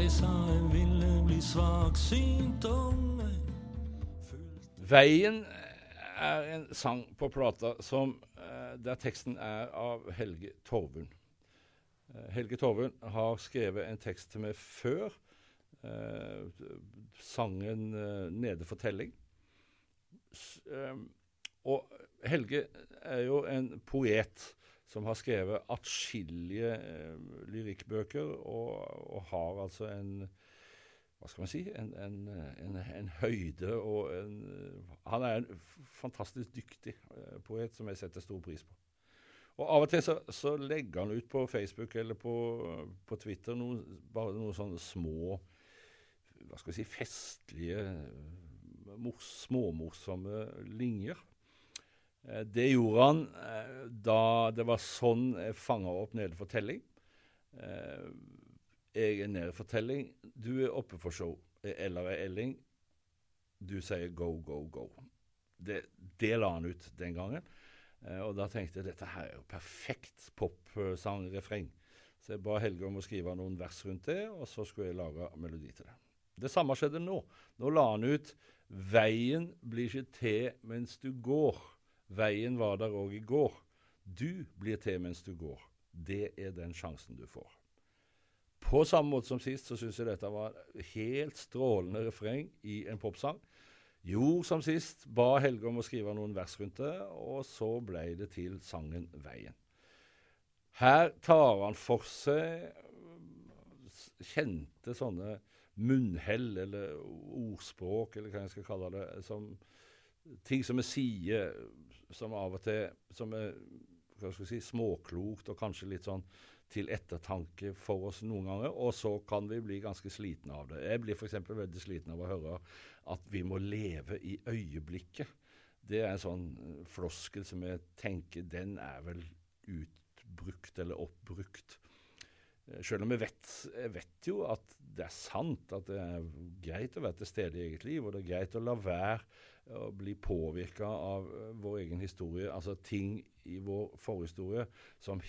De sa jeg ville bli svaksynt om jeg Veien er en sang på plata som, eh, der teksten er av Helge Torvund. Eh, Helge Torvund har skrevet en tekst til meg før. eh, sangen eh, 'Nede fortelling'. S eh, og Helge er jo en poet som har skrevet atskillige eh, lyrikkbøker, og, og har altså en hva skal man si, en, en, en, en høyde og Han er en fantastisk dyktig eh, poet som jeg setter stor pris på. Og Av og til så, så legger han ut på Facebook eller på, på Twitter noe, bare noen sånne små hva skal vi si, festlige, mors, småmorsomme linjer. Eh, Det gjorde han eh, da det var sånn jeg fanga opp nede for telling. Eh, jeg er nede for telling, du er oppe for show. Eller er Elling, du sier go, go, go. Det, det la han ut den gangen. Og da tenkte jeg dette her er jo perfekt popsangrefreng. Så jeg ba Helge om å skrive noen vers rundt det, og så skulle jeg lage melodi til det. Det samme skjedde nå. Nå la han ut 'Veien blir ikke til mens du går'. Veien var der òg i går. Du blir til mens du går. Det er den sjansen du får. På samme måte som sist så syns jeg dette var helt strålende refreng i en popsang. Jo, som sist, ba Helge om å skrive noen vers rundt det, og så ble det til sangen 'Veien'. Her tar han for seg kjente sånne munnhell, eller ordspråk, eller hva jeg skal kalle det, som ting som vi sier som av og til som er hva skal si, småklokt og kanskje litt sånn til ettertanke for oss noen ganger, og så kan vi bli ganske slitne av det. Jeg blir f.eks. veldig sliten av å høre at vi må leve i øyeblikket. Det er en sånn eh, floskel som jeg tenker den er vel utbrukt eller oppbrukt. Eh, Selv om jeg vet, jeg vet jo at det er sant at det er greit å være til stede i eget liv, og det er greit å la være å bli påvirka av eh, vår egen historie, altså ting i vår forhistorie som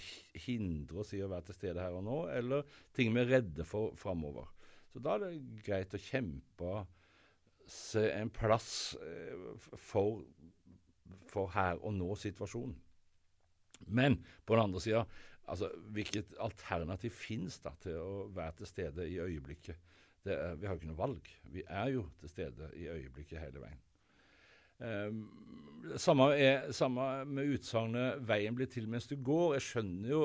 hindrer oss i å være til stede her og nå, eller ting vi er redde for framover. Så da er det greit å kjempe seg en plass eh, for, for her og nå-situasjonen. Men på den andre sida, altså, hvilket alternativ fins da til å være til stede i øyeblikket? Er, vi har jo ikke noe valg. Vi er jo til stede i øyeblikket hele veien. Um, samme, er, samme med utsagnet 'veien blir til mens du går'. Jeg skjønner jo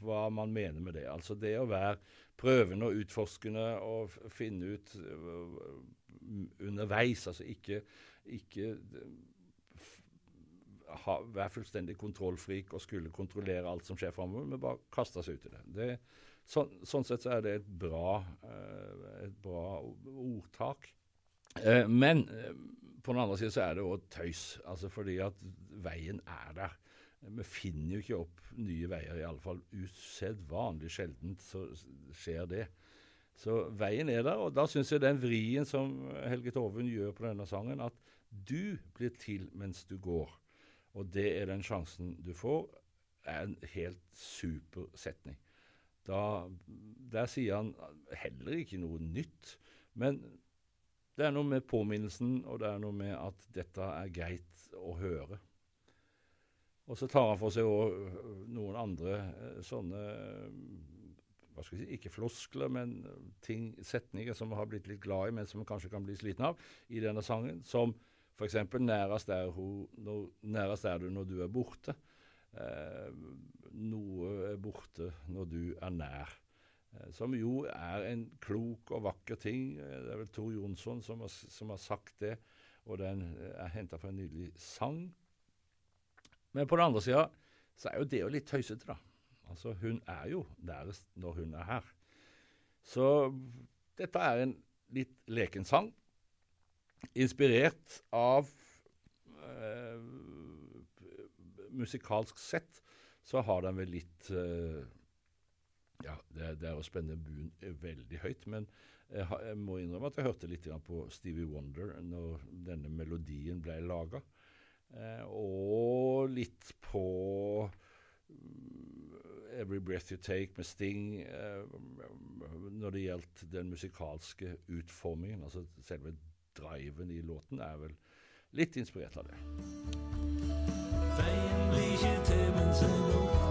hva man mener med det. Altså det å være prøvende og utforskende og finne ut øh, underveis. Altså ikke, ikke ha, være fullstendig kontrollfrik og skulle kontrollere alt som skjer framover, men bare kaste seg ut i det. det sånn, sånn sett så er det et bra, eh, et bra ordtak. Eh, men eh, på den andre siden så er det òg tøys, altså fordi at veien er der. Vi finner jo ikke opp nye veier, i alle fall usedvanlig sjeldent så skjer det. Så veien er der, og da syns jeg den vrien som Helge Torvund gjør på denne sangen, at du blir til mens du går, og det er den sjansen du får, er en helt super setning. Da, der sier han heller ikke noe nytt, men det er noe med påminnelsen, og det er noe med at dette er greit å høre. Og så tar han for seg òg noen andre eh, sånne eh, hva skal jeg si, Ikke floskler, men ting, setninger som vi har blitt litt glad i, men som vi kanskje kan bli sliten av i denne sangen. Som f.eks.: nærest er, 'Nærest er du når du er borte'. Eh, noe er borte når du er nær. Eh, Som jo er en klok og vakker ting. Eh, Det er vel Tor Jonsson som har, som har sagt det, og den er henta fra en nydelig sang. Men på den andre sida så er jo det jo litt tøysete, da. Altså, hun er jo nærest når hun er her. Så dette er en litt leken sang. Inspirert av eh, Musikalsk sett så har den vel litt eh, Ja, det, det er å spenne buen veldig høyt, men jeg, jeg må innrømme at jeg hørte litt på Stevie Wonder når denne melodien ble laga. Eh, og litt på mm, Every Breath You Take med Sting. Eh, når det gjaldt den musikalske utformingen. Altså selve driven i låten er vel litt inspirert av det. Veien blir ikke til mens så.